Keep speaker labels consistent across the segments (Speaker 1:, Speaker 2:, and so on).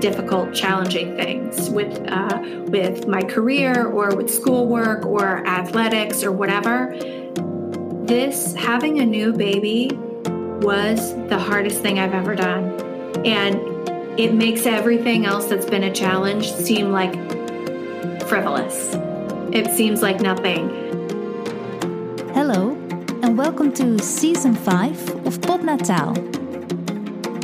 Speaker 1: difficult, challenging things with uh, with my career or with schoolwork or athletics or whatever. This having a new baby was the hardest thing I've ever done, and it makes everything else that's been a challenge seem like frivolous. It seems like nothing.
Speaker 2: Hello, and welcome to season 5 of Podnataal,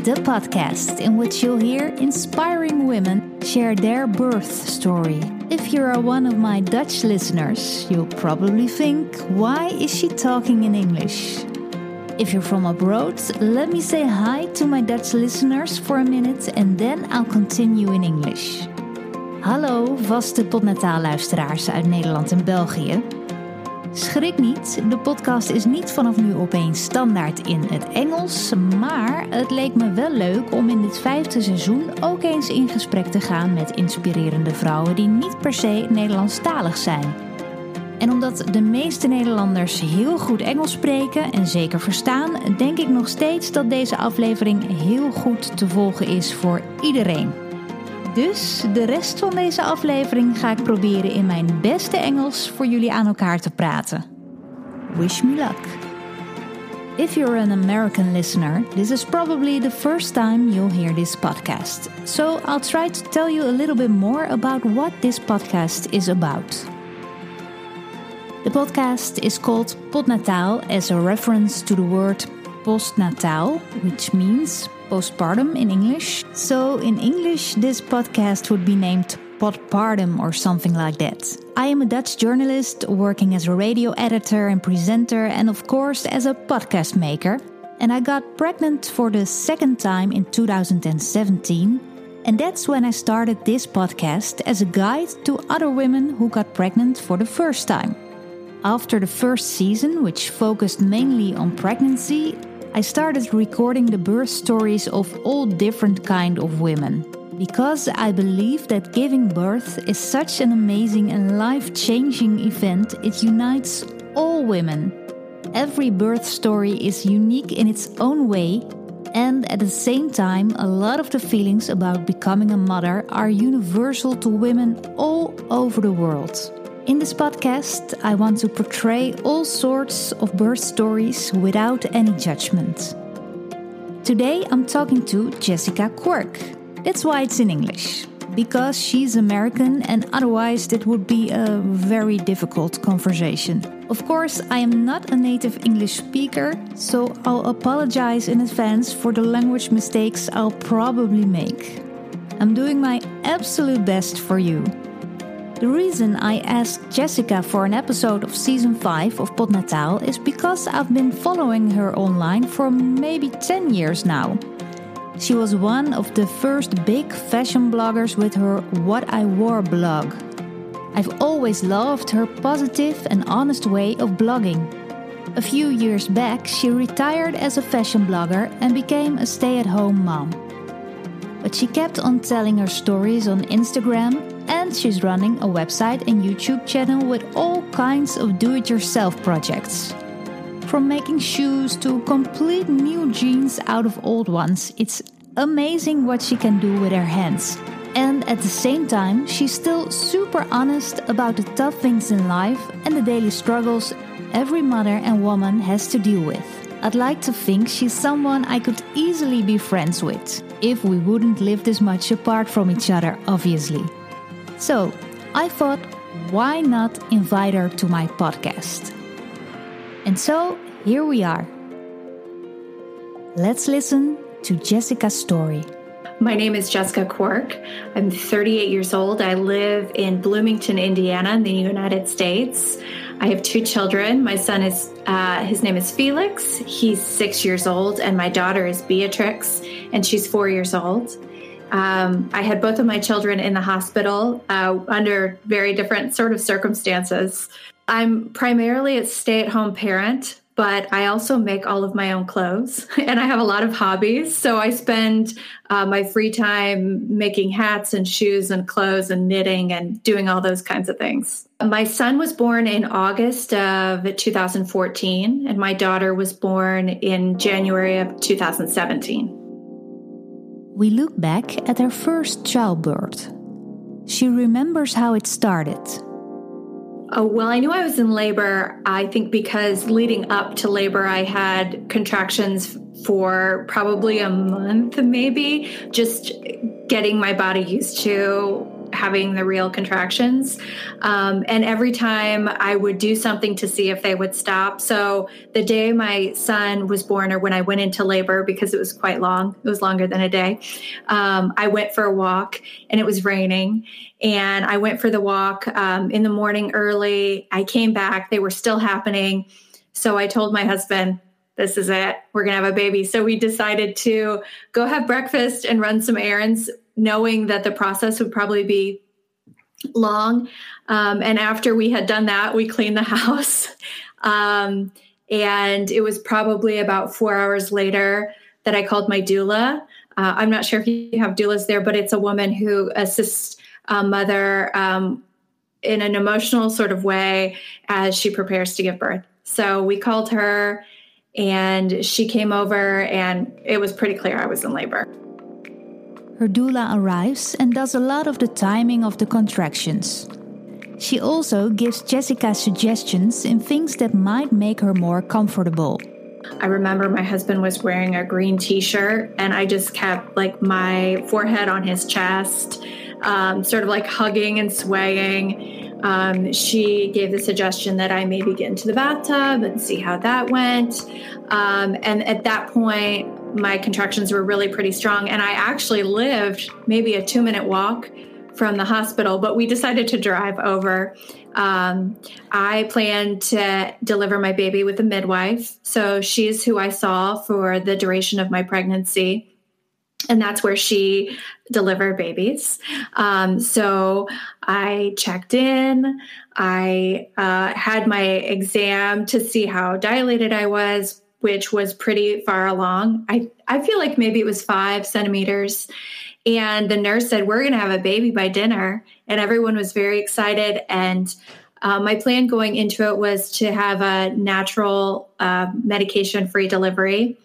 Speaker 2: the podcast in which you'll hear inspiring women share their birth story. If you are one of my Dutch listeners, you'll probably think, why is she talking in English? If you're from abroad, let me say hi to my Dutch listeners for a minute and then I'll continue in English. Hallo vaste Podnataal luisteraars uit Nederland en België. Schrik niet, de podcast is niet vanaf nu opeens standaard in het Engels, maar het leek me wel leuk om in dit vijfde seizoen ook eens in gesprek te gaan met inspirerende vrouwen die niet per se Nederlandstalig zijn. En omdat de meeste Nederlanders heel goed Engels spreken en zeker verstaan, denk ik nog steeds dat deze aflevering heel goed te volgen is voor iedereen. Dus de rest van deze aflevering ga ik proberen in mijn beste Engels voor jullie aan elkaar te praten. Wish me luck. If you're an American listener, this is probably the first time you'll hear this podcast. So I'll try to tell you a little bit more about what this podcast is about. The podcast is called Podnataal as a reference to the word postnatal, which means postpartum in English. So, in English, this podcast would be named Podpartum or something like that. I am a Dutch journalist working as a radio editor and presenter, and of course, as a podcast maker. And I got pregnant for the second time in 2017. And that's when I started this podcast as a guide to other women who got pregnant for the first time. After the first season, which focused mainly on pregnancy, I started recording the birth stories of all different kind of women because I believe that giving birth is such an amazing and life-changing event it unites all women. Every birth story is unique in its own way and at the same time a lot of the feelings about becoming a mother are universal to women all over the world. In this podcast, I want to portray all sorts of birth stories without any judgment. Today, I'm talking to Jessica Quirk. That's why it's in English, because she's American and otherwise, that would be a very difficult conversation. Of course, I am not a native English speaker, so I'll apologize in advance for the language mistakes I'll probably make. I'm doing my absolute best for you. The reason I asked Jessica for an episode of season 5 of Podnataal is because I've been following her online for maybe 10 years now. She was one of the first big fashion bloggers with her What I Wore blog. I've always loved her positive and honest way of blogging. A few years back, she retired as a fashion blogger and became a stay at home mom. But she kept on telling her stories on Instagram and she's running a website and YouTube channel with all kinds of do it yourself projects. From making shoes to complete new jeans out of old ones, it's amazing what she can do with her hands. And at the same time, she's still super honest about the tough things in life and the daily struggles every mother and woman has to deal with. I'd like to think she's someone I could easily be friends with, if we wouldn't live this much apart from each other, obviously. So, I thought, why not invite her to my podcast? And so, here we are. Let's listen to Jessica's story.
Speaker 1: My name is Jessica Quirk. I'm 38 years old. I live in Bloomington, Indiana, in the United States. I have two children. My son is, uh, his name is Felix. He's six years old, and my daughter is Beatrix, and she's four years old. Um, I had both of my children in the hospital uh, under very different sort of circumstances. I'm primarily a stay at home parent, but I also make all of my own clothes and I have a lot of hobbies. So I spend uh, my free time making hats and shoes and clothes and knitting and doing all those kinds of things. My son was born in August of 2014, and my daughter was born in January of 2017.
Speaker 2: We look back at her first childbirth. She remembers how it started.
Speaker 1: Oh, well, I knew I was in labor, I think, because leading up to labor, I had contractions for probably a month, maybe, just getting my body used to having the real contractions. Um, and every time I would do something to see if they would stop. So the day my son was born, or when I went into labor, because it was quite long, it was longer than a day, um, I went for a walk and it was raining. And I went for the walk um, in the morning early. I came back, they were still happening. So I told my husband, this is it. We're going to have a baby. So we decided to go have breakfast and run some errands knowing that the process would probably be long. Um, and after we had done that, we cleaned the house. Um, and it was probably about four hours later that I called my doula. Uh, I'm not sure if you have doulas there, but it's a woman who assists a mother um, in an emotional sort of way as she prepares to give birth. So we called her and she came over, and it was pretty clear I was in labor.
Speaker 2: Her doula arrives and does a lot of the timing of the contractions. She also gives Jessica suggestions in things that might make her more comfortable.
Speaker 1: I remember my husband was wearing a green t shirt, and I just kept like my forehead on his chest, um, sort of like hugging and swaying. Um, she gave the suggestion that I maybe get into the bathtub and see how that went. Um, and at that point, my contractions were really pretty strong. And I actually lived maybe a two minute walk from the hospital, but we decided to drive over. Um, I planned to deliver my baby with a midwife. So she's who I saw for the duration of my pregnancy. And that's where she delivered babies. Um, so I checked in. I uh, had my exam to see how dilated I was, which was pretty far along. I, I feel like maybe it was five centimeters. And the nurse said, We're going to have a baby by dinner. And everyone was very excited. And uh, my plan going into it was to have a natural uh, medication free delivery.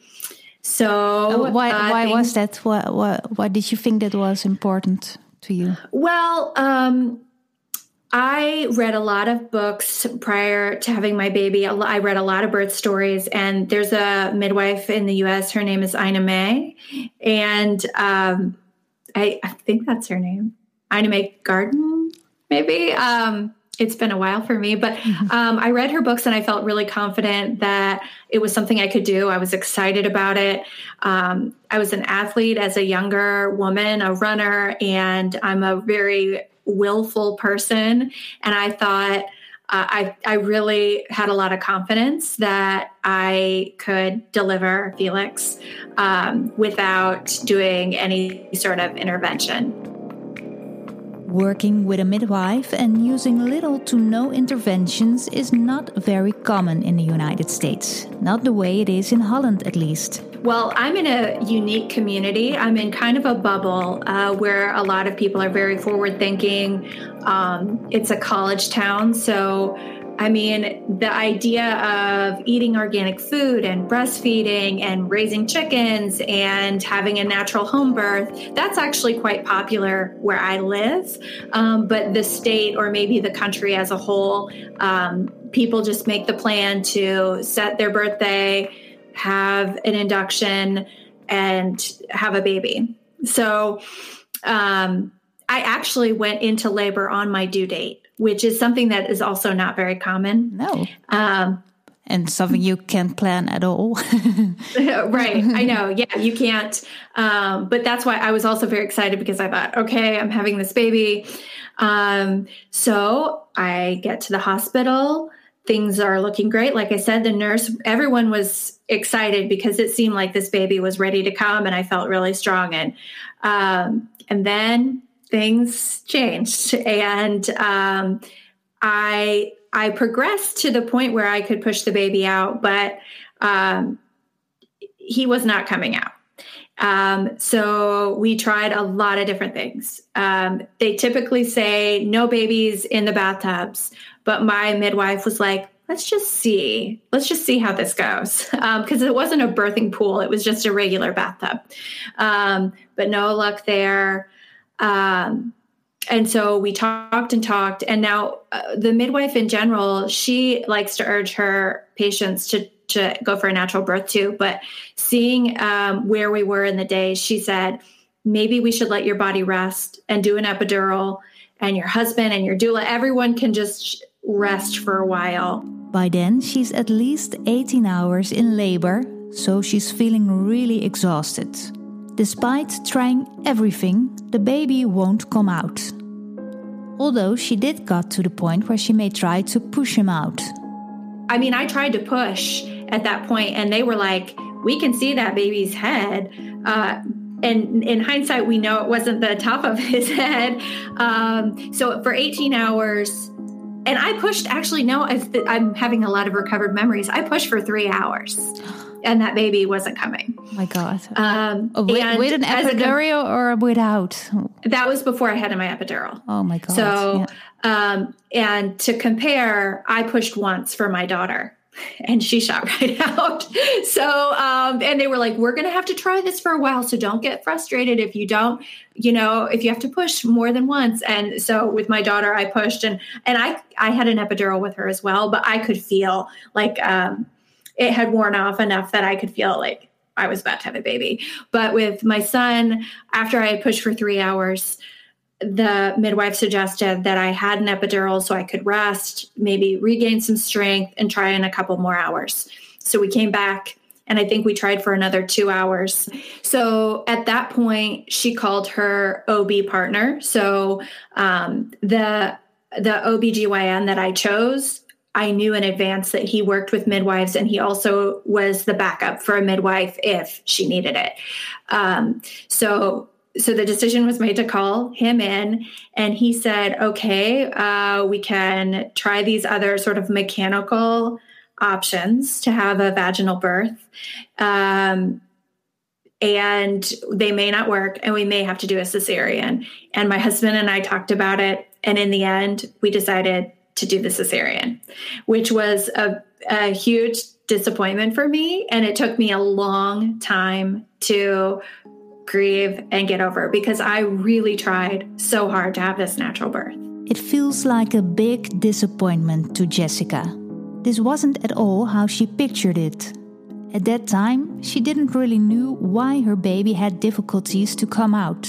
Speaker 1: So,
Speaker 2: uh, why, why things, was that? What, what, what did you think that was important to you?
Speaker 1: Well, um, I read a lot of books prior to having my baby. I read a lot of birth stories, and there's a midwife in the U.S. Her name is Ina May, and um, I, I, think that's her name, Ina May Garden, maybe. Um, it's been a while for me, but mm-hmm. um, I read her books and I felt really confident that it was something I could do. I was excited about it. Um, I was an athlete as a younger woman, a runner, and I'm a very willful person. And I thought, uh, I, I really had a lot of confidence that I could deliver Felix um, without doing any sort of intervention.
Speaker 2: Working with a midwife and using little to no interventions is not very common in the United States, not the way it is in Holland at least.
Speaker 1: Well, I'm in a unique community. I'm in kind of a bubble uh, where a lot of people are very forward thinking. Um, it's a college town, so I mean, the idea of eating organic food and breastfeeding and raising chickens and having a natural home birth, that's actually quite popular where I live. Um, but the state or maybe the country as a whole, um, people just make the plan to set their birthday, have an induction, and have a baby. So um, I actually went into labor on my due date which is something that is also not very common.
Speaker 2: No. Um, and something you can't plan at all.
Speaker 1: right. I know. Yeah, you can't. Um, but that's why I was also very excited because I thought, okay, I'm having this baby. Um, so I get to the hospital. Things are looking great. Like I said, the nurse, everyone was excited because it seemed like this baby was ready to come, and I felt really strong. And um, and then things changed and um, i i progressed to the point where i could push the baby out but um, he was not coming out um, so we tried a lot of different things um, they typically say no babies in the bathtubs but my midwife was like let's just see. Let's just see how this goes. Because um, it wasn't a birthing pool, it was just a regular bathtub. Um, but no luck there. Um, and so we talked and talked. And now uh, the midwife in general, she likes to urge her patients to, to go for a natural birth too. But seeing um, where we were in the day, she said, maybe we should let your body rest and do an epidural and your husband and your doula, everyone can just rest for a while.
Speaker 2: By then, she's at least 18 hours in labor, so she's feeling really exhausted. Despite trying everything, the baby won't come out. Although she did got to the point where she may try to push him out.
Speaker 1: I mean, I tried to push at that point, and they were like, We can see that baby's head. Uh, and in hindsight, we know it wasn't the top of his head. Um, so for 18 hours, and I pushed. Actually, no, I'm having a lot of recovered memories. I pushed for three hours, and that baby wasn't coming.
Speaker 2: Oh my God! Um, oh, with, with, an epidural a, or without?
Speaker 1: That was before I had my epidural.
Speaker 2: Oh my God!
Speaker 1: So, yeah. um, and to compare, I pushed once for my daughter and she shot right out. So, um, and they were like, we're going to have to try this for a while. So don't get frustrated if you don't, you know, if you have to push more than once. And so with my daughter, I pushed and, and I, I had an epidural with her as well, but I could feel like, um, it had worn off enough that I could feel like I was about to have a baby. But with my son, after I had pushed for three hours, the midwife suggested that I had an epidural so I could rest, maybe regain some strength, and try in a couple more hours. So we came back and I think we tried for another two hours. So at that point, she called her OB partner. So um, the the OBGYN that I chose, I knew in advance that he worked with midwives and he also was the backup for a midwife if she needed it. Um, so so the decision was made to call him in and he said okay uh, we can try these other sort of mechanical options to have a vaginal birth um, and they may not work and we may have to do a cesarean and my husband and i talked about it and in the end we decided to do the cesarean which was a, a huge disappointment for me and it took me a long time to grieve, and get over because I really tried so hard to have this natural birth.
Speaker 2: It feels like a big disappointment to Jessica. This wasn't at all how she pictured it. At that time, she didn't really knew why her baby had difficulties to come out.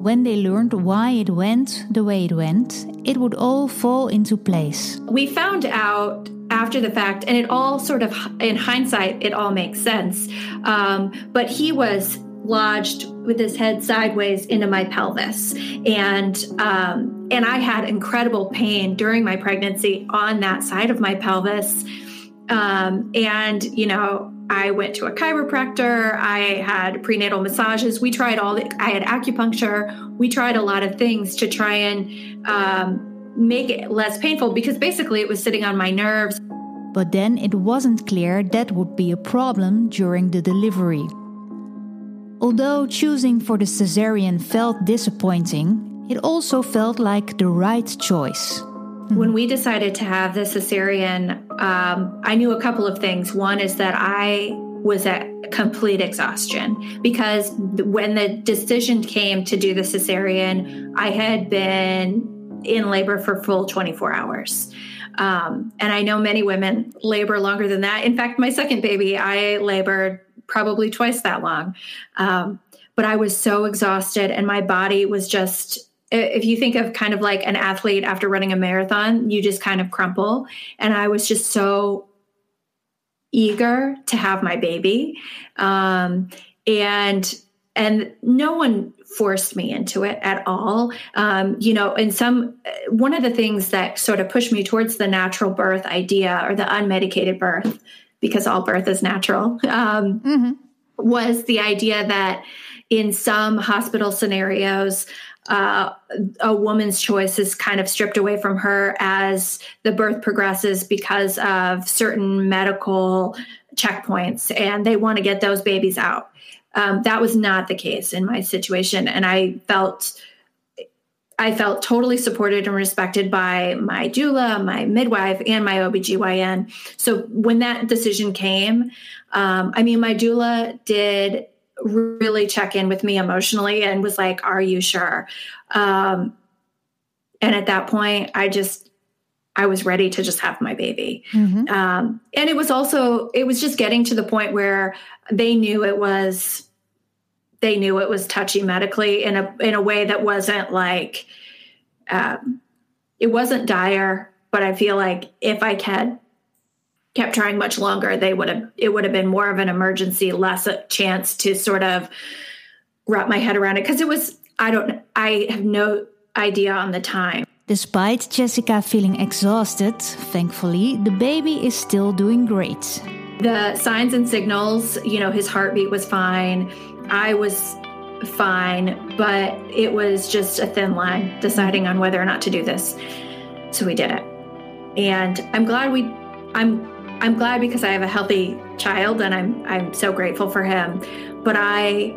Speaker 2: When they learned why it went the way it went, it would all fall into place.
Speaker 1: We found out after the fact, and it all sort of, in hindsight, it all makes sense. Um, but he was lodged with his head sideways into my pelvis and um, and i had incredible pain during my pregnancy on that side of my pelvis um, and you know i went to a chiropractor. I had prenatal massages. We tried all the, i had acupuncture. We tried a lot of things to try and um, make it less painful because basically it was sitting on my nerves.
Speaker 2: But then it wasn't clear that would be a problem during the delivery. Although choosing for the cesarean felt disappointing, it also felt like the right choice.
Speaker 1: When we decided to have the cesarean, um, I knew a couple of things. One is that I was at complete exhaustion because when the decision came to do the cesarean, I had been in labor for full 24 hours. Um, and I know many women labor longer than that. In fact, my second baby, I labored probably twice that long. Um, but I was so exhausted, and my body was just. If you think of kind of like an athlete after running a marathon, you just kind of crumple. And I was just so eager to have my baby. Um, and and no one forced me into it at all um, you know and some one of the things that sort of pushed me towards the natural birth idea or the unmedicated birth because all birth is natural, um, mm-hmm. was the idea that in some hospital scenarios, uh, a woman's choice is kind of stripped away from her as the birth progresses because of certain medical checkpoints, and they want to get those babies out. Um, that was not the case in my situation, and I felt I felt totally supported and respected by my doula, my midwife, and my OBGYN. So when that decision came, um, I mean, my doula did really check in with me emotionally and was like, Are you sure? Um, and at that point, I just, I was ready to just have my baby. Mm-hmm. Um, and it was also, it was just getting to the point where they knew it was they knew it was touchy medically in a in a way that wasn't like um, it wasn't dire, but I feel like if I had kept trying much longer, they would have it would have been more of an emergency, less a chance to sort of wrap my head around it because it was I don't I have no idea on the time.
Speaker 2: Despite Jessica feeling exhausted, thankfully the baby is still doing great.
Speaker 1: The signs and signals, you know, his heartbeat was fine. I was fine, but it was just a thin line deciding on whether or not to do this. So we did it. And I'm glad we I'm I'm glad because I have a healthy child and I'm I'm so grateful for him. But I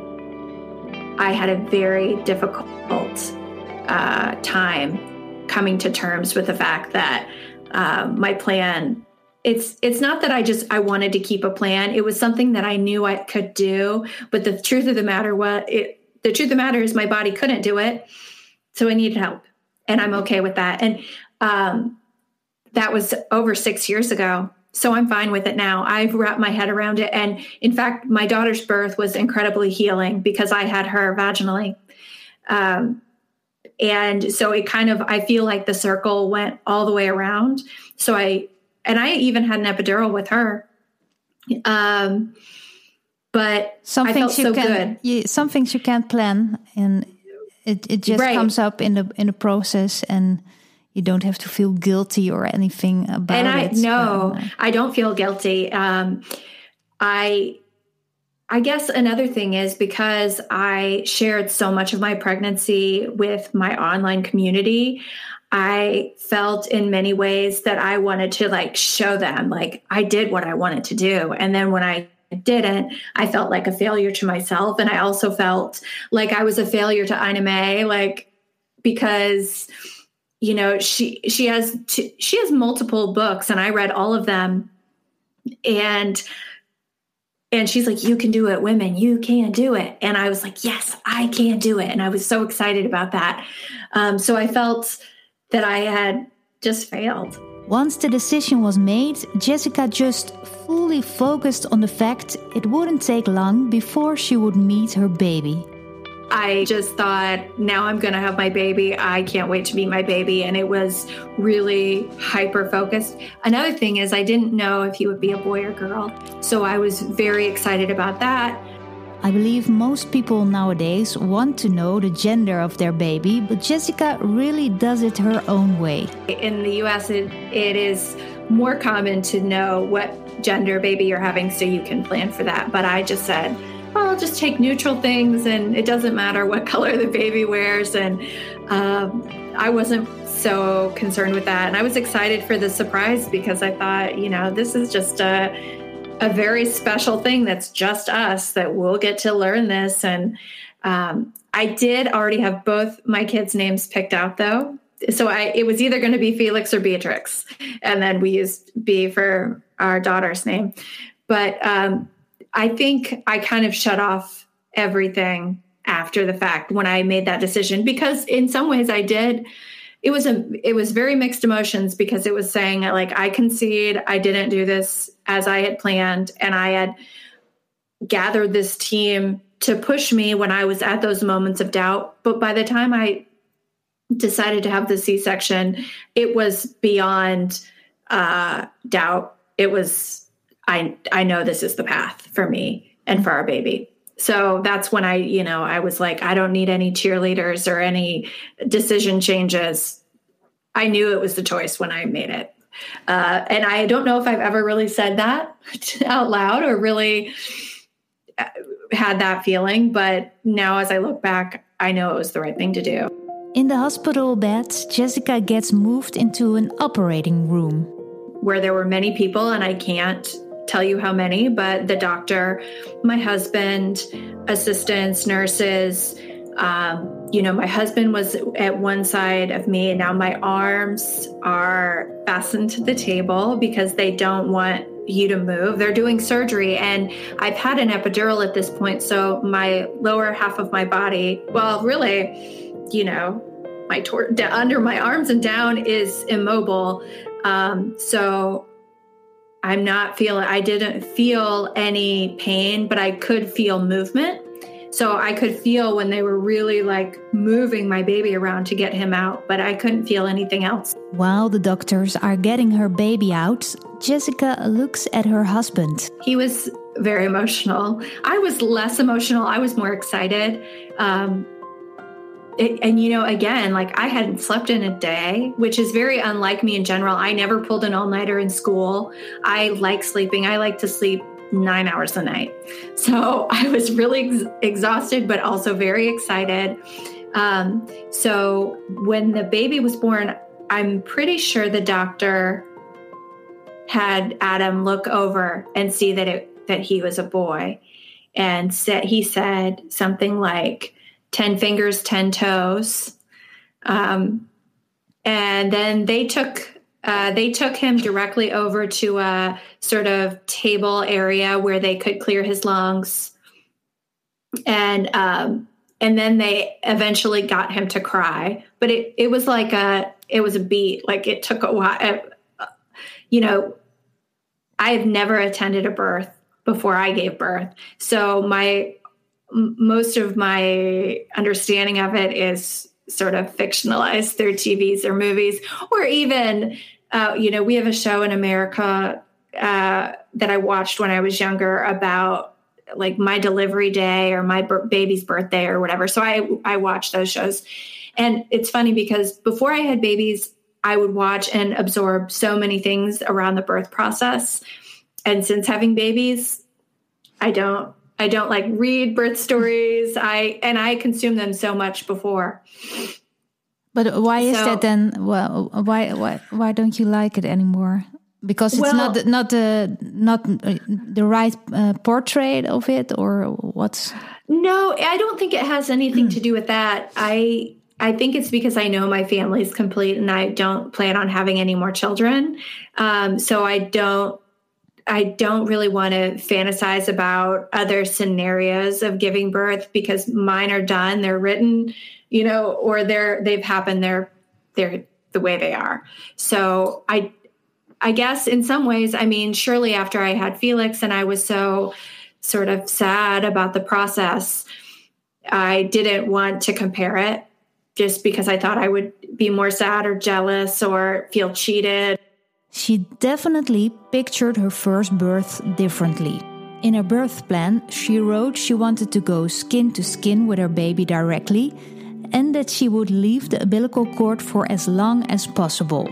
Speaker 1: I had a very difficult uh, time coming to terms with the fact that um, my plan it's it's not that I just I wanted to keep a plan. It was something that I knew I could do. But the truth of the matter was it the truth of the matter is my body couldn't do it. So I needed help. And I'm okay with that. And um, that was over six years ago. So I'm fine with it now. I've wrapped my head around it. And in fact, my daughter's birth was incredibly healing because I had her vaginally. Um, and so it kind of, I feel like the circle went all the way around. So I and I even had an epidural with her. Um, but some I
Speaker 2: you
Speaker 1: so
Speaker 2: can, you, some things you can't plan, and it it just right. comes up in the in the process, and you don't have to feel guilty or anything about it.
Speaker 1: and
Speaker 2: I,
Speaker 1: it. No, uh, I don't feel guilty. Um, I I guess another thing is because I shared so much of my pregnancy with my online community, I felt in many ways that I wanted to like show them, like, I did what I wanted to do. And then when I didn't, I felt like a failure to myself. And I also felt like I was a failure to Ina May, like, because you know she she has t- she has multiple books and i read all of them. And and she's like you can do it women. You can do it. And i was like yes i can do it. And i was so excited about that. Um, so i felt that I had just failed.
Speaker 2: Once the decision was made, Jessica just fully focused on the fact it wouldn't take long before she would meet her baby.
Speaker 1: I just thought, now I'm going to have my baby. I can't wait to meet my baby. And it was really hyper focused. Another thing is, I didn't know if he would be a boy or girl. So I was very excited about that.
Speaker 2: I believe most people nowadays want to know the gender of their baby, but Jessica really does it her own way.
Speaker 1: In the US, it, it is more common to know what gender baby you're having so you can plan for that. But I just said, I'll just take neutral things and it doesn't matter what color the baby wears. And um, I wasn't so concerned with that. And I was excited for the surprise because I thought, you know, this is just a a very special thing that's just us that we'll get to learn this. And um, I did already have both my kids' names picked out though. So I it was either going to be Felix or Beatrix, and then we used B for our daughter's name. But um, I think I kind of shut off everything after the fact when I made that decision because in some ways I did. It was a it was very mixed emotions because it was saying like I concede I didn't do this as I had planned and I had gathered this team to push me when I was at those moments of doubt. But by the time I decided to have the C-section it was beyond uh, doubt. It was I I know this is the path for me and for our baby so that's when I, you know, I was like, I don't need any cheerleaders or any decision changes. I knew it was the choice when I made it. Uh, and I don't know if I've ever really said that out loud or really uh, had that feeling. But now, as I look back, I know it was the right thing to do.
Speaker 2: In the hospital bed, Jessica gets moved into an operating room
Speaker 1: where there were many people, and I can't tell you how many, but the doctor, my husband, assistants, nurses, um, you know, my husband was at one side of me, and now my arms are fastened to the table because they don't want you to move. They're doing surgery, and I've had an epidural at this point. So my lower half of my body, well, really, you know, my tor- under my arms and down is immobile. Um, so I'm not feeling, I didn't feel any pain, but I could feel movement. So I could feel when they were really like moving my baby around to get him out, but I couldn't feel anything else.
Speaker 2: While the doctors are getting her baby out, Jessica looks at her husband.
Speaker 1: He was very emotional. I was less emotional, I was more excited. Um, it, and you know, again, like I hadn't slept in a day, which is very unlike me in general. I never pulled an all nighter in school. I like sleeping. I like to sleep nine hours a night. So I was really ex- exhausted, but also very excited. Um, so when the baby was born, I'm pretty sure the doctor had Adam look over and see that it that he was a boy, and said he said something like 10 fingers, 10 toes. Um, and then they took uh, they took him directly over to a sort of table area where they could clear his lungs, and um, and then they eventually got him to cry. But it it was like a it was a beat. Like it took a while. Uh, you know, I had never attended a birth before I gave birth, so my most of my understanding of it is sort of fictionalized through TVs or movies, or even uh, you know, we have a show in America uh, that I watched when I was younger about like my delivery day or my b- baby's birthday or whatever. So I I watch those shows, and it's funny because before I had babies, I would watch and absorb so many things around the birth process, and since having babies, I don't I don't like read birth stories. I and I consume them so much before.
Speaker 2: But why is so, that then? Well, why why why don't you like it anymore? Because it's well, not not the not the right uh, portrait of it, or what's?
Speaker 1: No, I don't think it has anything to do with that. I I think it's because I know my family is complete and I don't plan on having any more children. Um, so I don't I don't really want to fantasize about other scenarios of giving birth because mine are done. They're written you know, or they're they've happened. They're they're the way they are. So I I guess in some ways, I mean, surely after I had Felix and I was so sort of sad about the process, I didn't want to compare it just because I thought I would be more sad or jealous or feel cheated.
Speaker 2: She definitely pictured her first birth differently. In her birth plan, she wrote she wanted to go skin to skin with her baby directly and that she would leave the umbilical cord for as long as possible.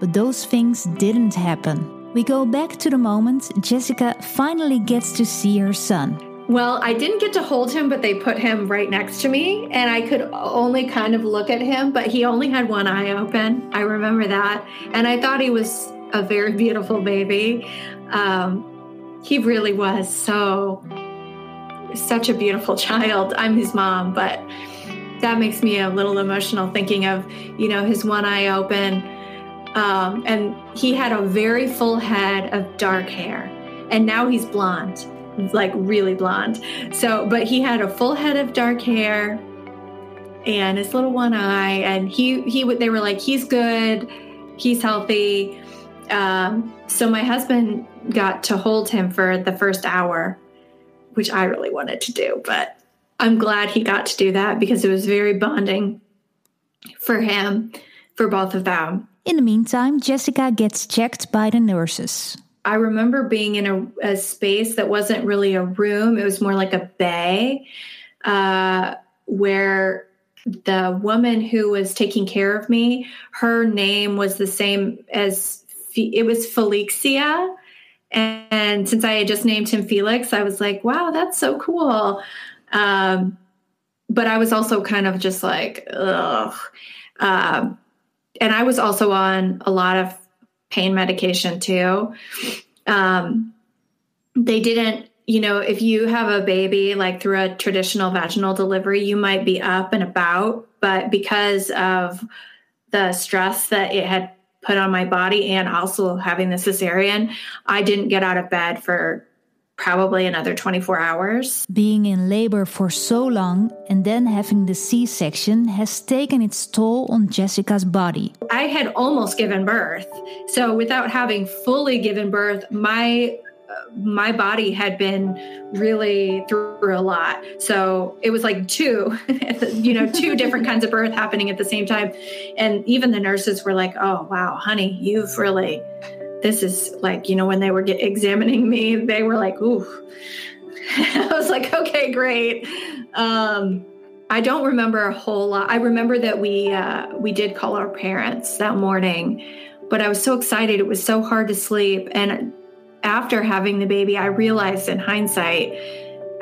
Speaker 2: But those things didn't happen. We go back to the moment Jessica finally gets to see her son.
Speaker 1: Well, I didn't get to hold him, but they put him right next to me, and I could only kind of look at him, but he only had one eye open. I remember that. And I thought he was a very beautiful baby. Um, he really was so, such a beautiful child. I'm his mom, but that makes me a little emotional thinking of, you know, his one eye open. Um, and he had a very full head of dark hair. And now he's blonde, like really blonde. So, but he had a full head of dark hair and his little one eye. And he, he, they were like, he's good, he's healthy. Um, so my husband got to hold him for the first hour, which I really wanted to do, but I'm glad he got to do that because it was very bonding for him, for both of them.
Speaker 2: In the meantime, Jessica gets checked by the nurses.
Speaker 1: I remember being in a, a space that wasn't really a room, it was more like a bay uh, where the woman who was taking care of me, her name was the same as it was Felixia. And, and since I had just named him Felix, I was like, wow, that's so cool. Um, but I was also kind of just like, ugh. Um, and I was also on a lot of pain medication too. Um, they didn't, you know, if you have a baby like through a traditional vaginal delivery, you might be up and about, but because of the stress that it had put on my body and also having the cesarean, I didn't get out of bed for probably another 24 hours.
Speaker 2: Being in labor for so long and then having the C section has taken its toll on Jessica's body.
Speaker 1: I had almost given birth. So, without having fully given birth, my my body had been really through a lot. So it was like two, you know, two different kinds of birth happening at the same time. And even the nurses were like, oh, wow, honey, you've really, this is like, you know, when they were get, examining me, they were like, ooh. I was like, okay, great. Um, I don't remember a whole lot. I remember that we uh, we did call our parents that morning, but I was so excited. It was so hard to sleep, and after having the baby, I realized in hindsight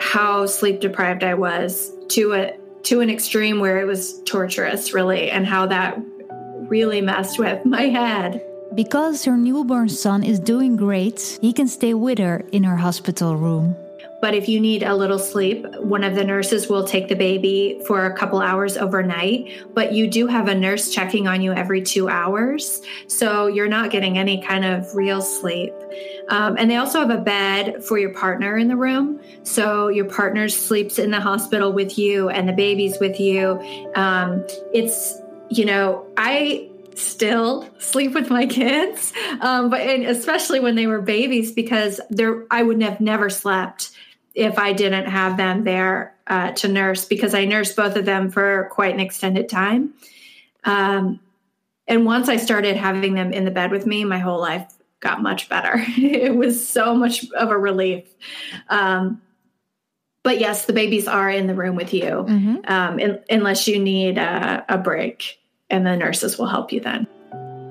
Speaker 1: how sleep deprived I was to a to an extreme where it was torturous, really, and how that really messed with my head.
Speaker 2: Because her newborn son is doing great, he can stay with her in her hospital room.
Speaker 1: But if you need a little sleep, one of the nurses will take the baby for a couple hours overnight. But you do have a nurse checking on you every two hours. So you're not getting any kind of real sleep. Um, and they also have a bed for your partner in the room. So your partner sleeps in the hospital with you and the baby's with you. Um, it's, you know, I still sleep with my kids, um, but especially when they were babies because there I would have never slept if I didn't have them there uh, to nurse because I nursed both of them for quite an extended time. Um, and once I started having them in the bed with me, my whole life got much better. it was so much of a relief. Um, but yes, the babies are in the room with you, mm-hmm. um, in, unless you need a, a break, and the nurses will help you then.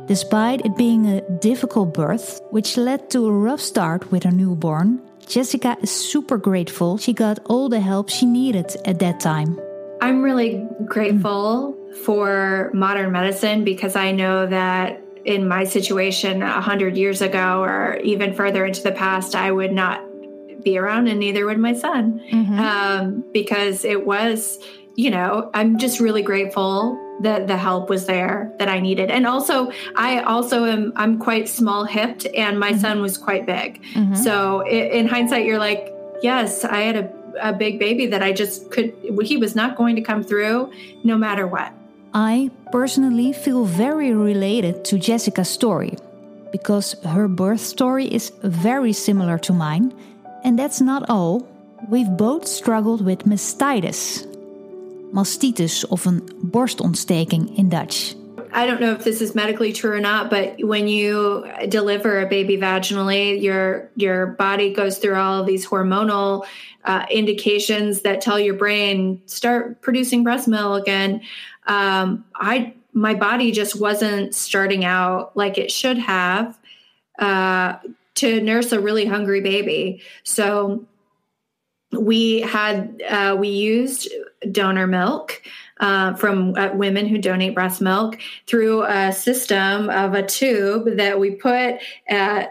Speaker 2: Despite it being a difficult birth, which led to a rough start with her newborn, Jessica is super grateful she got all the help she needed at that time.
Speaker 1: I'm really grateful for modern medicine because I know that in my situation 100 years ago or even further into the past, I would not be around and neither would my son mm-hmm. um, because it was, you know, I'm just really grateful that the help was there that I needed. And also, I also am I'm quite small hipped, and my mm-hmm. son was quite big. Mm-hmm. So in hindsight, you're like, yes, I had a, a big baby that I just could. He was not going to come through, no matter what.
Speaker 2: I personally feel very related to Jessica's story because her birth story is very similar to mine. And that's not all. We've both struggled with mastitis, mastitis of een borstontsteking in Dutch.
Speaker 1: I don't know if this is medically true or not, but when you deliver a baby vaginally, your your body goes through all of these hormonal uh, indications that tell your brain start producing breast milk. again. um, I my body just wasn't starting out like it should have uh, to nurse a really hungry baby. So we had uh, we used donor milk uh, from uh, women who donate breast milk through a system of a tube that we put uh,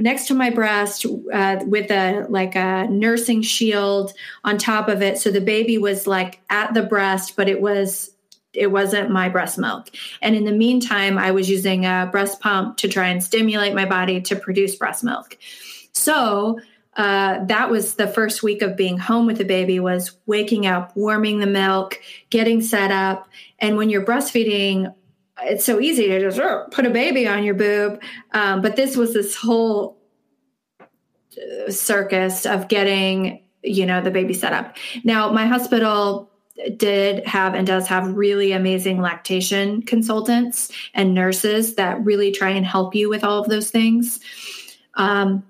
Speaker 1: next to my breast uh, with a like a nursing shield on top of it. So the baby was like at the breast but it was it wasn't my breast milk. And in the meantime i was using a breast pump to try and stimulate my body to produce breast milk. So uh, that was the first week of being home with the baby was waking up warming the milk getting set up. And when you're breastfeeding it's so easy to just uh, put a baby on your boob. Um, but this was this whole uh, circus of getting you know the baby set up. Now my hospital did have and does have really amazing lactation consultants and nurses that really try and help you with all of those things. Um,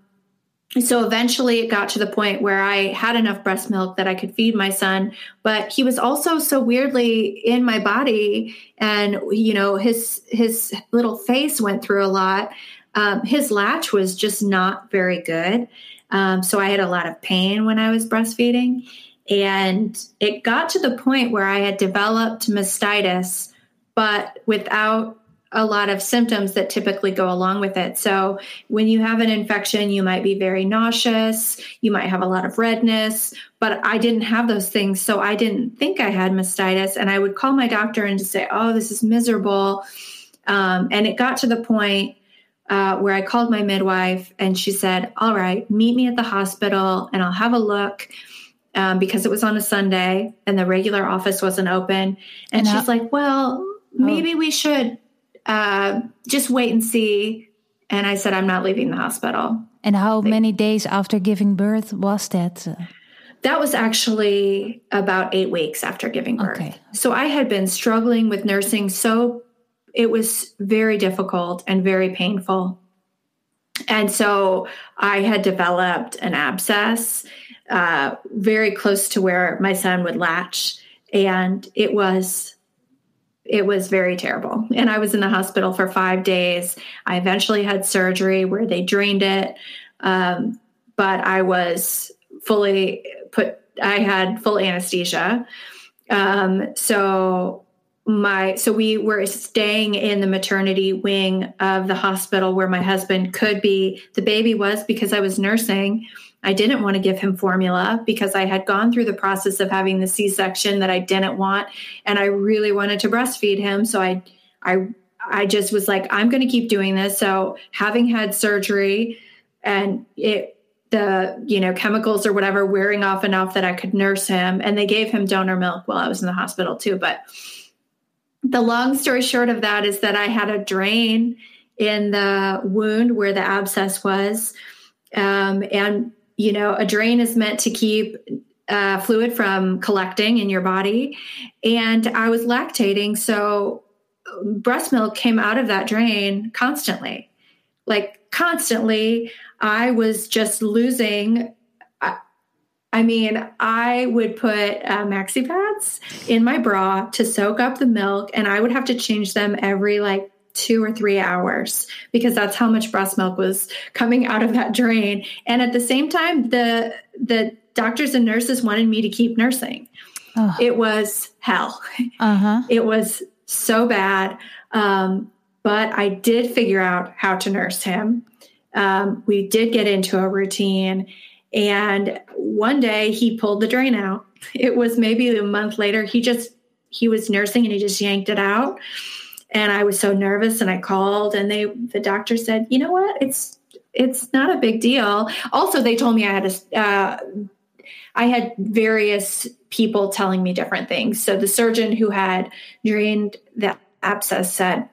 Speaker 1: so eventually it got to the point where I had enough breast milk that I could feed my son, but he was also so weirdly in my body and you know his his little face went through a lot. Um, his latch was just not very good. Um, so I had a lot of pain when I was breastfeeding. And it got to the point where I had developed mastitis, but without a lot of symptoms that typically go along with it. So, when you have an infection, you might be very nauseous, you might have a lot of redness, but I didn't have those things. So, I didn't think I had mastitis. And I would call my doctor and just say, Oh, this is miserable. Um, and it got to the point uh, where I called my midwife and she said, All right, meet me at the hospital and I'll have a look. Um, because it was on a Sunday and the regular office wasn't open. And, and she's like, Well, oh. maybe we should uh, just wait and see. And I said, I'm not leaving the hospital.
Speaker 2: And how many days after giving birth was that?
Speaker 1: That was actually about eight weeks after giving birth. Okay. So I had been struggling with nursing so it was very difficult and very painful. And so I had developed an abscess uh, very close to where my son would latch. And it was it was very terrible. And I was in the hospital for five days. I eventually had surgery where they drained it. Um, but I was fully put, I had full anesthesia. Um, so my so we were staying in the maternity wing of the hospital where my husband could be the baby was because i was nursing i didn't want to give him formula because i had gone through the process of having the c-section that i didn't want and i really wanted to breastfeed him so i i i just was like i'm going to keep doing this so having had surgery and it the you know chemicals or whatever wearing off enough that i could nurse him and they gave him donor milk while i was in the hospital too but the long story short of that is that I had a drain in the wound where the abscess was. Um, and, you know, a drain is meant to keep uh, fluid from collecting in your body. And I was lactating. So breast milk came out of that drain constantly. Like constantly, I was just losing I mean, I would put uh, maxi pads in my bra to soak up the milk, and I would have to change them every like two or three hours because that's how much breast milk was coming out of that drain. And at the same time, the the doctors and nurses wanted me to keep nursing. Oh. It was hell. Uh-huh. It was so bad. Um, but I did figure out how to nurse him. Um, we did get into a routine and one day he pulled the drain out. It was maybe a month later. He just, he was nursing and he just yanked it out. And I was so nervous and I called and they, the doctor said, you know what? It's, it's not a big deal. Also, they told me I had a, uh, I had various people telling me different things. So the surgeon who had drained the abscess said,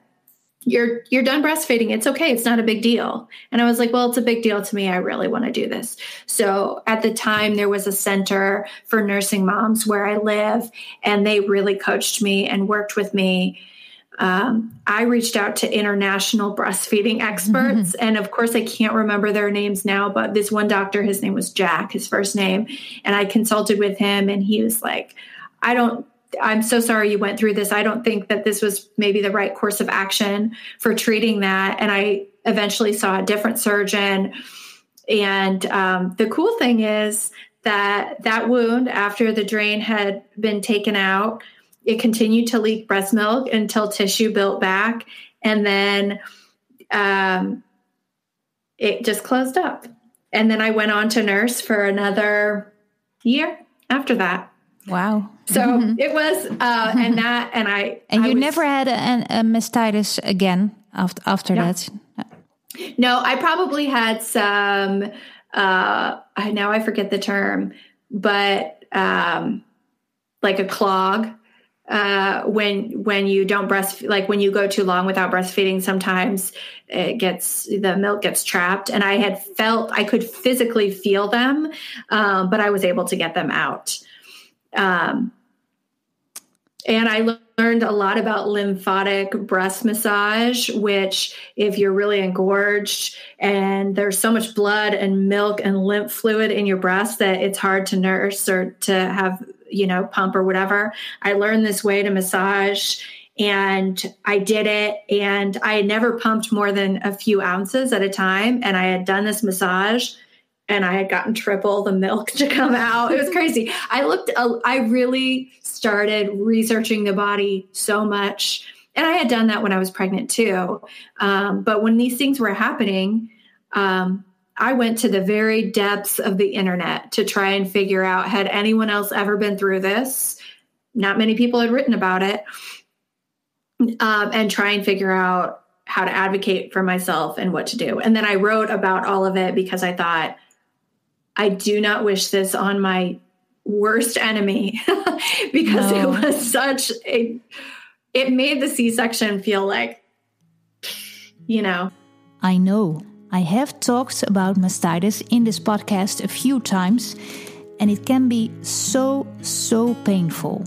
Speaker 1: you're you're done breastfeeding it's okay it's not a big deal and i was like well it's a big deal to me i really want to do this so at the time there was a center for nursing moms where i live and they really coached me and worked with me um, i reached out to international breastfeeding experts mm-hmm. and of course i can't remember their names now but this one doctor his name was jack his first name and i consulted with him and he was like i don't I'm so sorry you went through this. I don't think that this was maybe the right course of action for treating that. And I eventually saw a different surgeon. And um, the cool thing is that that wound, after the drain had been taken out, it continued to leak breast milk until tissue built back. And then um, it just closed up. And then I went on to nurse for another year after that.
Speaker 2: Wow.
Speaker 1: So mm-hmm. it was, uh, and that, and I.
Speaker 2: And
Speaker 1: I
Speaker 2: you was, never had a, a mastitis again after after no. that.
Speaker 1: No, I probably had some. Uh, I now I forget the term, but um, like a clog uh, when when you don't breast like when you go too long without breastfeeding sometimes it gets the milk gets trapped. And i had felt i could physically feel them um, but i was able to get them out. Um, and I learned a lot about lymphatic breast massage, which, if you're really engorged and there's so much blood and milk and lymph fluid in your breast that it's hard to nurse or to have, you know, pump or whatever, I learned this way to massage and I did it. And I had never pumped more than a few ounces at a time. And I had done this massage and I had gotten triple the milk to come out. It was crazy. I looked, uh, I really started researching the body so much And I had done that when I was pregnant too. Um, but when these things were happening, um, I went to the very depths of the internet to try and figure out had anyone else ever been through this? Not many people had written about it. Um, and try and figure out how to advocate for myself and what to do. And then I wrote about all of it because I thought, I do not wish this on my worst enemy because no. it was such a, it made the C section feel like, you know.
Speaker 2: I know. I have talked about mastitis in this podcast a few times, and it can be so, so painful.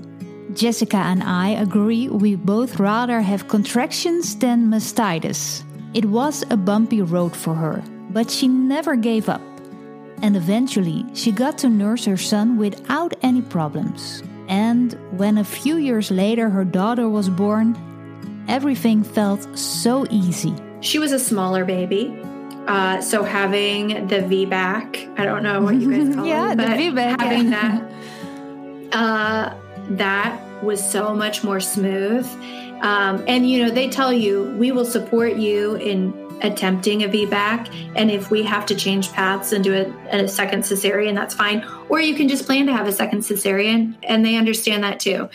Speaker 2: Jessica and I agree we both rather have contractions than mastitis. It was a bumpy road for her, but she never gave up. And eventually, she got to nurse her son without any problems. And when a few years later her daughter was born, everything felt so easy.
Speaker 1: She was a smaller baby. Uh, so having the VBAC, I don't know what you guys call
Speaker 2: yeah,
Speaker 1: it,
Speaker 2: but the VBAC,
Speaker 1: having yeah. that, uh, that was so much more smooth. Um, and you know, they tell you we will support you in attempting a VBAC, and if we have to change paths and do a, a second cesarean, that's fine. Or you can just plan to have a second cesarean, and they understand that too.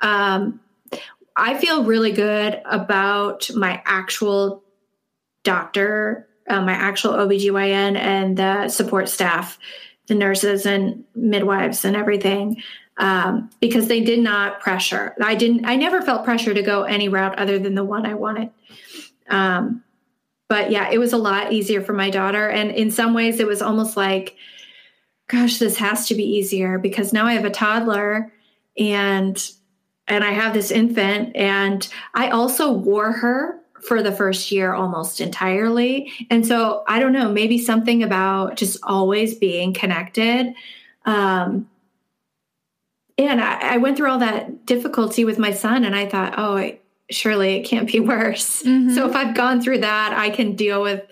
Speaker 1: Um, I feel really good about my actual doctor, uh, my actual OBGYN, and the support staff, the nurses and midwives and everything um, because they did not pressure. I didn't. I never felt pressure to go any route other than the one I wanted. Um, but yeah, it was a lot easier for my daughter, and in some ways, it was almost like, gosh, this has to be easier because now I have a toddler, and and I have this infant, and I also wore her for the first year almost entirely. And so I don't know, maybe something about just always being connected. Um, and I, I, went through all that difficulty with my son and i thought oh I, surely it can't be worse mm-hmm. so if i've gone through that i can deal with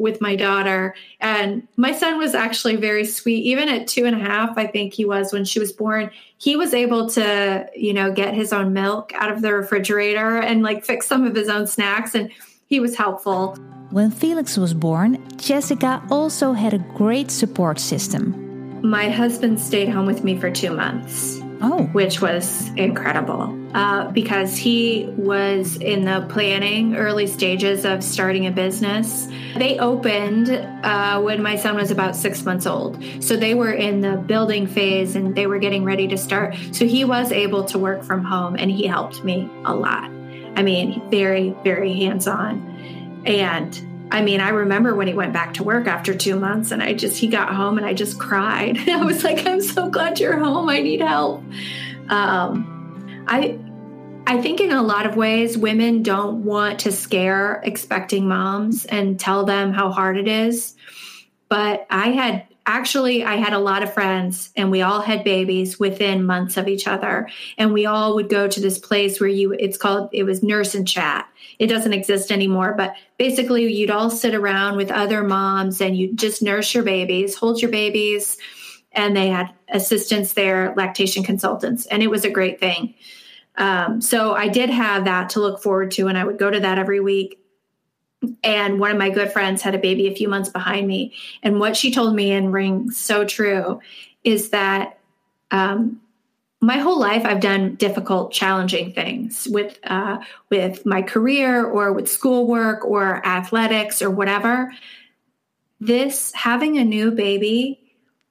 Speaker 1: with my daughter. And my son was actually very sweet. Even at two and a half i think he was when she was born he was able to you know get his own milk out of the refrigerator and like fix some of his own snacks and he was helpful.
Speaker 2: When felix was born jessica also had a great support system.
Speaker 1: My husband stayed home with me for two months
Speaker 2: Oh.
Speaker 1: Which was incredible uh, because he was in the planning early stages of starting a business. They opened uh, when my son was about six months old. So they were in the building phase and they were getting ready to start. So he was able to work from home and he helped me a lot. I mean, very, very hands on. And I mean, I remember when he went back to work after two months and I just, he got home and I just cried. I was like, I'm so glad you're home. I need help. Um, I, I think in a lot of ways, women don't want to scare expecting moms and tell them how hard it is. But I had actually i had a lot of friends and we all had babies within months of each other. And we all would go to this place where you it's called it was nurse and chat. It doesn't exist anymore but basically you'd all sit around with other moms and you just nurse your babies hold your babies. And they had assistants there lactation consultants and it was a great thing. Um, so i did have that to look forward to and i would go to that every week and one of my good friends had a baby a few months behind me. And what she told me and rings so true is that um, my whole life i've done difficult challenging things with uh, with my career or with schoolwork or athletics or whatever. This having a new baby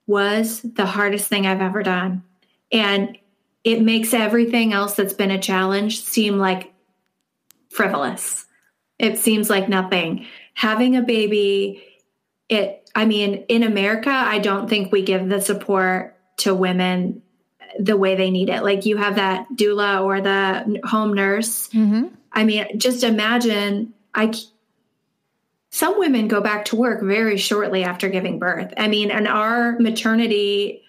Speaker 1: was the hardest thing i've ever done. And it makes everything else that's been a challenge seem like frivolous it seems like nothing. Having a baby, it, I mean, in America, I don't think we give the support to women the way they need it. Like you have that doula or the home nurse. Mm-hmm. I mean, just imagine I some women go back to work very shortly after giving birth. I mean, and our maternity,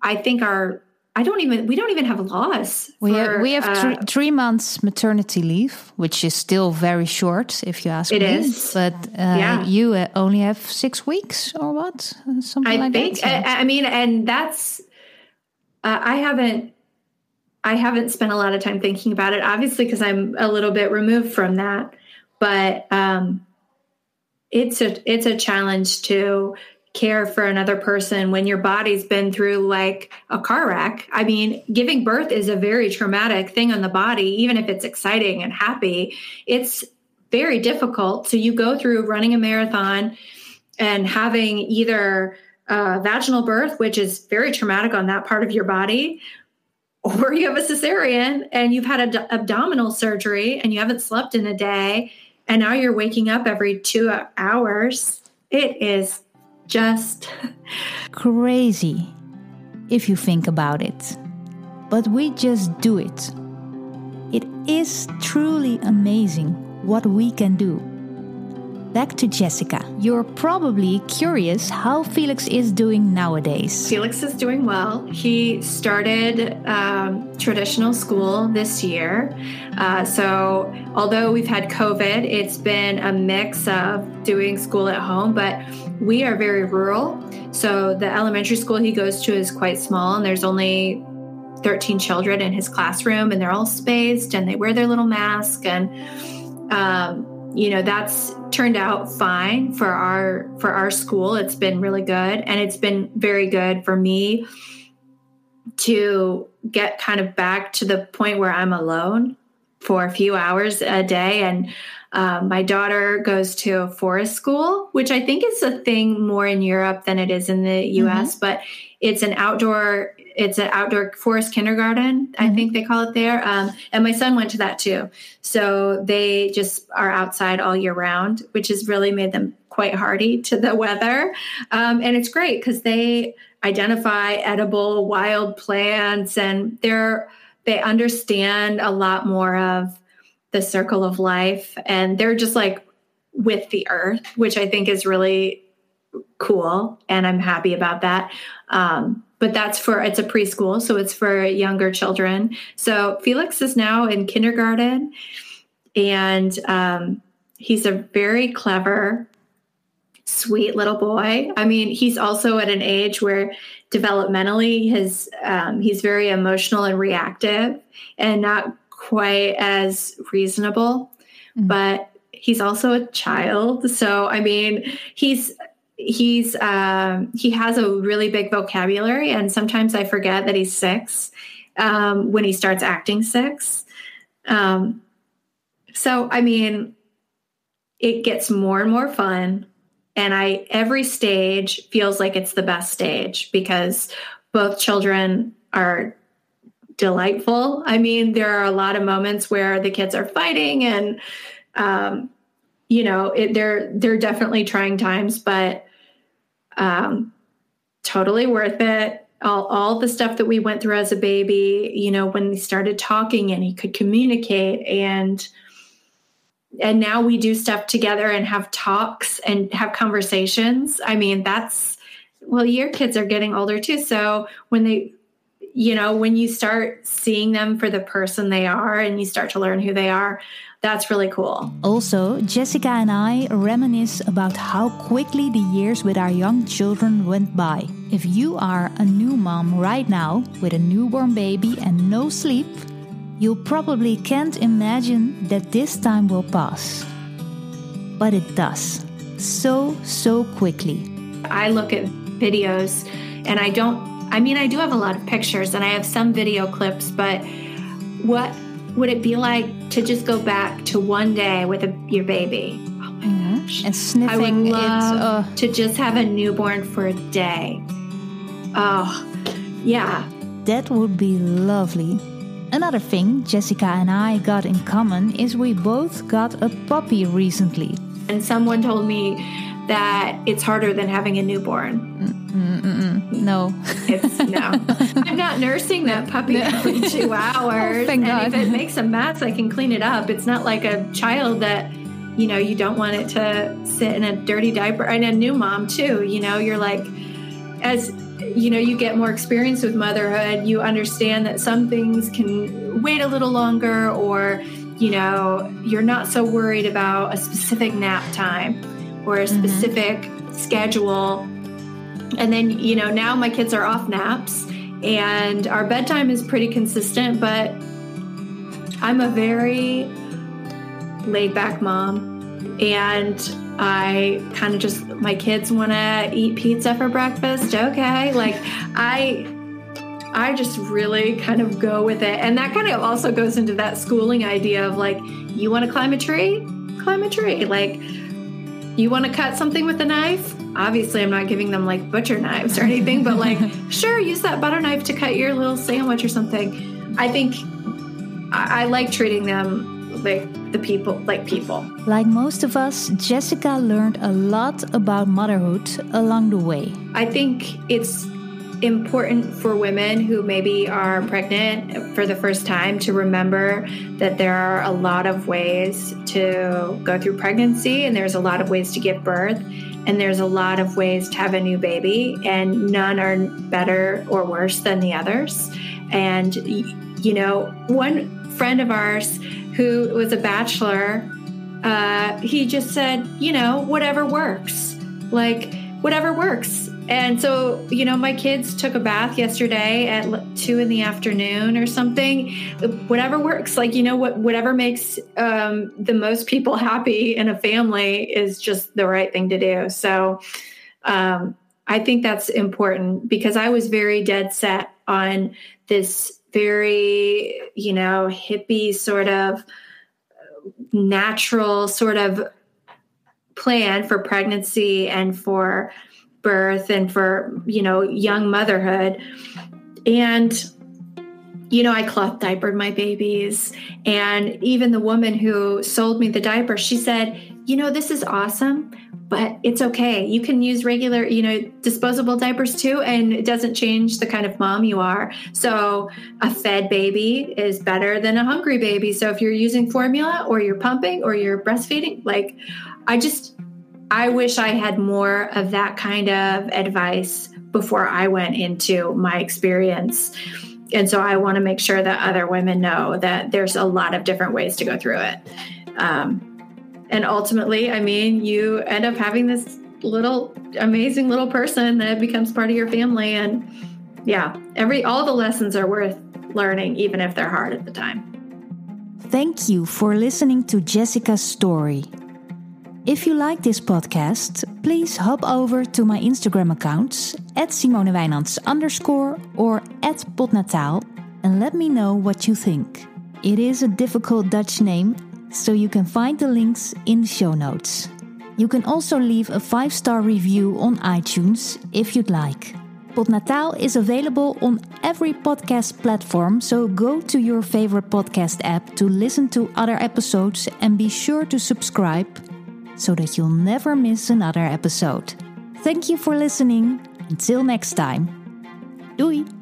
Speaker 1: I think our I don't even we don't even have laws.
Speaker 2: We for, have, we have uh, three, three, months maternity leave, which is still very short, if you ask
Speaker 1: it
Speaker 2: me.
Speaker 1: It is,
Speaker 2: but uh, yeah. you uh, only have six weeks or what? Something
Speaker 1: I
Speaker 2: like
Speaker 1: think,
Speaker 2: that.
Speaker 1: I, I, mean, and that's uh, I haven't. I haven't spent a lot of time thinking about it, obviously, because I'm a little bit removed from that. But um, it's a it's a challenge to care for another person when your body's been through like a car wreck. I mean, giving birth is a very traumatic thing on the body, even if it's exciting and happy. It's very difficult. So you go through running a marathon and having either a vaginal birth, which is very traumatic on that part of your body, or you have a cesarean and you've had an abdominal surgery and you haven't slept in a day and now you're waking up every two hours. It is just
Speaker 2: crazy if you think about it. But we just do it. It is truly amazing what we can do. Back to Jessica. You're probably curious how Felix is doing nowadays.
Speaker 1: Felix is doing well. He started um, traditional school this year. Uh, so, although we've had COVID, it's been a mix of doing school at home, but we are very rural. So, the elementary school he goes to is quite small, and there's only 13 children in his classroom, and they're all spaced and they wear their little mask. And um, you know that's turned out fine for our for our school it's been really good and it's been very good for me to get kind of back to the point where i'm alone for a few hours a day and um, my daughter goes to a forest school which i think is a thing more in europe than it is in the us mm-hmm. but it's an outdoor it's an outdoor forest kindergarten mm-hmm. i think they call it there. Um, and my son went to that too. So they just are outside all year round which has really made them quite hardy to the weather. Um, and it's great because they identify edible wild plants and they're they understand a lot more of the circle of life. And they're just like with the earth which i think is really cool and i'm happy about that. Um, but that's for it's a preschool so it's for younger children. So felix is now in kindergarten and um, he's a very clever sweet little boy. I mean he's also at an age where developmentally his um, he's very emotional and reactive and not quite as reasonable mm-hmm. but he's also a child. So i mean he's he's um, he has a really big vocabulary, and sometimes I forget that he's six um, when he starts acting six. Um, so I mean, it gets more and more fun, and I every stage feels like it's the best stage because both children are delightful. I mean, there are a lot of moments where the kids are fighting and um, you know, it, they're they're definitely trying times, but um, totally worth it. All, all the stuff that we went through as a baby, you know, when we started talking and he could communicate and and now we do stuff together and have talks and have conversations. I mean, that's well, your kids are getting older too. So when they you know, when you start seeing them for the person they are and you start to learn who they are, that's really cool.
Speaker 2: Also, Jessica and I reminisce about how quickly the years with our young children went by. If you are a new mom right now with a newborn baby and no sleep, you probably can't imagine that this time will pass. But it does. So, so quickly.
Speaker 1: I look at videos and I don't, I mean, I do have a lot of pictures and I have some video clips, but what would it be like to just go back to one day with a, your baby? Oh my gosh.
Speaker 2: And sniffing. I would
Speaker 1: love it, uh... to just have a newborn for a day. Oh, yeah.
Speaker 2: That would be lovely. Another thing Jessica and I got in common is we both got a puppy recently.
Speaker 1: And someone told me that it's harder than having a newborn.
Speaker 2: Mm-mm-mm. No,
Speaker 1: it's no. I'm not nursing that puppy every two hours.
Speaker 2: Oh, and God.
Speaker 1: if it makes a mess, I can clean it up. It's not like a child that you know you don't want it to sit in a dirty diaper. And a new mom too. You know, you're like as you know you get more experience with motherhood you understand that some things can wait a little longer or you know you're not so worried about a specific nap time or a mm-hmm. specific mm-hmm. schedule. And then, you know, now my kids are off naps And our bedtime is pretty consistent, but I'm a very laid back mom. And I kind of just, my kids want to eat pizza for breakfast. Okay. Like, I, I just really kind of go with it. And that kind of also goes into that schooling idea of like, you want to climb a tree? Climb a tree. Like, you want to cut something with a knife? Obviously, I'm not giving them like butcher knives or anything, but like, sure, use that butter knife to cut your little sandwich or something. I think I, I like treating them like the people, like people.
Speaker 2: Like most of us, Jessica learned a lot about motherhood along the way.
Speaker 1: I think it's important for women who maybe are pregnant for the first time to remember that there are a lot of ways to go through pregnancy and there's a lot of ways to give birth and there's a lot of ways to have a new baby and none are better or worse than the others. And you know one friend of ours who was a bachelor uh, he just said you know whatever works. Like whatever works and so, you know, my kids took a bath yesterday at two in the afternoon or something. Whatever works, like you know, what whatever makes um, the most people happy in a family is just the right thing to do. So, um, I think that's important because I was very dead set on this very, you know, hippie sort of natural sort of plan for pregnancy and for birth and for you know young motherhood. And you know i cloth diapered my babies. And even the woman who sold me the diaper she said you know this is awesome but it's okay. You can use regular you know disposable diapers too and it doesn't change the kind of mom you are. So a fed baby is better than a hungry baby. So if you're using formula or you're pumping or you're breastfeeding like i just I wish I had more of that kind of advice before I went into my experience. And so I want to make sure that other women know that there's a lot of different ways to go through it. Um, and ultimately, I mean, you end up having this little amazing little person that becomes part of your family. And yeah, every all the lessons are worth learning, even if they're hard at the time.
Speaker 2: Thank you for listening to Jessica's story. If you like this podcast, please hop over to my Instagram accounts at Simone Wijnands underscore or at Podnataal and let me know what you think. It is a difficult Dutch name, so you can find the links in the show notes. You can also leave a 5 star review on iTunes if you'd like. Podnataal is available on every podcast platform, so go to your favorite podcast app to listen to other episodes and be sure to subscribe so that you'll never miss another episode. Thank you for listening. Until next time. Doei!